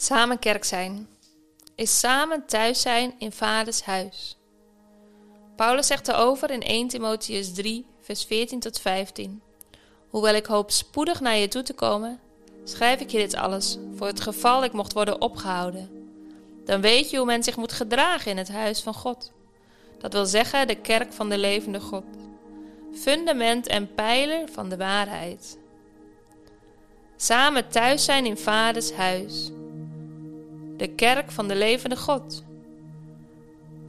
Samen kerk zijn is samen thuis zijn in vaders huis. Paulus zegt erover in 1 Timotheus 3, vers 14 tot 15. Hoewel ik hoop spoedig naar je toe te komen, schrijf ik je dit alles voor het geval ik mocht worden opgehouden. Dan weet je hoe men zich moet gedragen in het huis van God. Dat wil zeggen de kerk van de levende God. Fundament en pijler van de waarheid. Samen thuis zijn in vaders huis de kerk van de levende God.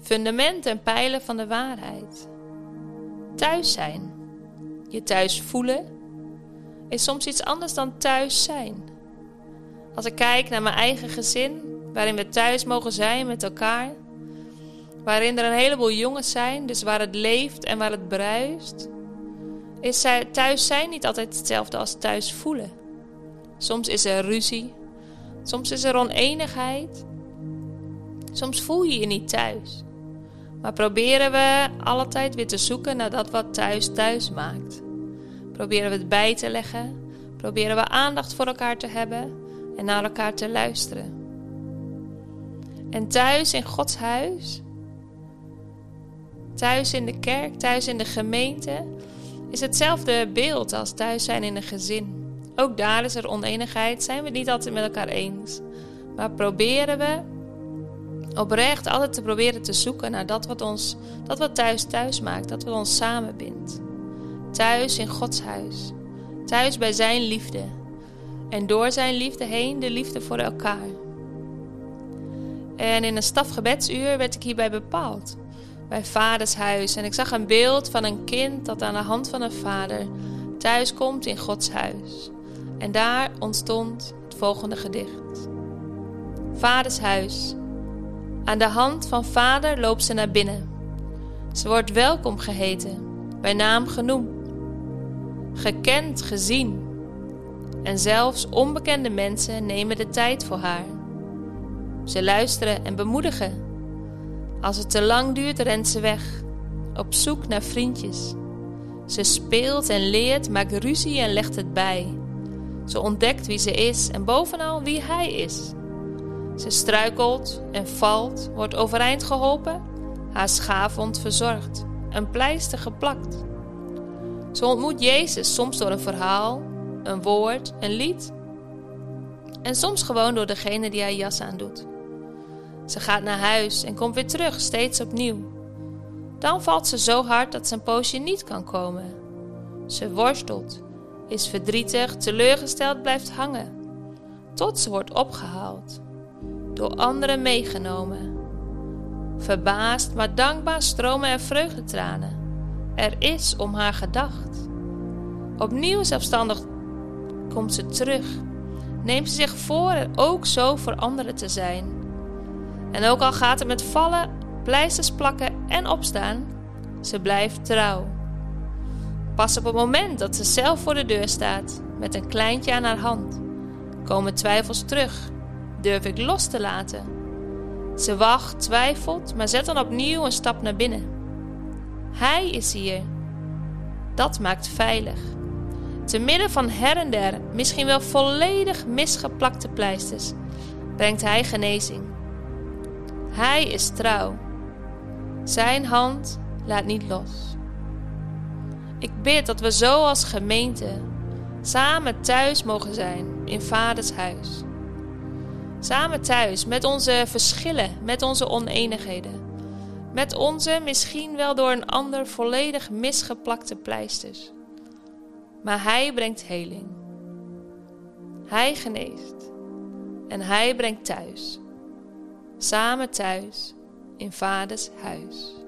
Fundament en pijlen van de waarheid. Thuis zijn, je thuis voelen, is soms iets anders dan thuis zijn. Als ik kijk naar mijn eigen gezin, waarin we thuis mogen zijn met elkaar, waarin er een heleboel jongens zijn, dus waar het leeft en waar het bruist, is thuis zijn niet altijd hetzelfde als thuis voelen. Soms is er ruzie, Soms is er oneenigheid. Soms voel je je niet thuis. Maar proberen we altijd weer te zoeken naar dat wat thuis thuis maakt. Proberen we het bij te leggen. Proberen we aandacht voor elkaar te hebben en naar elkaar te luisteren. En thuis in Gods huis, thuis in de kerk, thuis in de gemeente, is hetzelfde beeld als thuis zijn in een gezin. Ook daar is er oneenigheid, zijn we het niet altijd met elkaar eens. Maar proberen we oprecht altijd te proberen te zoeken naar dat wat ons, dat wat thuis thuis maakt, dat wat ons samenbindt. Thuis in Gods huis. Thuis bij Zijn liefde. En door Zijn liefde heen de liefde voor elkaar. En in een stafgebedsuur werd ik hierbij bepaald. Bij vaders huis. En ik zag een beeld van een kind dat aan de hand van een vader thuis komt in Gods huis. En daar ontstond het volgende gedicht. Vaders huis. Aan de hand van vader loopt ze naar binnen. Ze wordt welkom geheten, bij naam genoemd, gekend, gezien. En zelfs onbekende mensen nemen de tijd voor haar. Ze luisteren en bemoedigen. Als het te lang duurt, rent ze weg, op zoek naar vriendjes. Ze speelt en leert, maakt ruzie en legt het bij. Ze ontdekt wie ze is en bovenal wie hij is. Ze struikelt en valt, wordt overeind geholpen, haar schaafwond verzorgd, een pleister geplakt. Ze ontmoet Jezus soms door een verhaal, een woord, een lied en soms gewoon door degene die haar jas aandoet. Ze gaat naar huis en komt weer terug, steeds opnieuw. Dan valt ze zo hard dat ze een poosje niet kan komen. Ze worstelt, is verdrietig, teleurgesteld blijft hangen, tot ze wordt opgehaald, door anderen meegenomen. Verbaasd, maar dankbaar stromen er vreugdetranen. Er is om haar gedacht. Opnieuw zelfstandig komt ze terug, neemt ze zich voor er ook zo voor anderen te zijn. En ook al gaat het met vallen, pleisters plakken en opstaan, ze blijft trouw. Pas op het moment dat ze zelf voor de deur staat, met een kleintje aan haar hand, komen twijfels terug. Durf ik los te laten? Ze wacht, twijfelt, maar zet dan opnieuw een stap naar binnen. Hij is hier. Dat maakt veilig. Te midden van her en der, misschien wel volledig misgeplakte pleisters, brengt hij genezing. Hij is trouw. Zijn hand laat niet los. Ik bid dat we zo als gemeente samen thuis mogen zijn in Vaders huis. Samen thuis met onze verschillen, met onze oneenigheden. Met onze misschien wel door een ander volledig misgeplakte pleisters. Maar Hij brengt heling. Hij geneest. En Hij brengt thuis. Samen thuis in Vaders huis.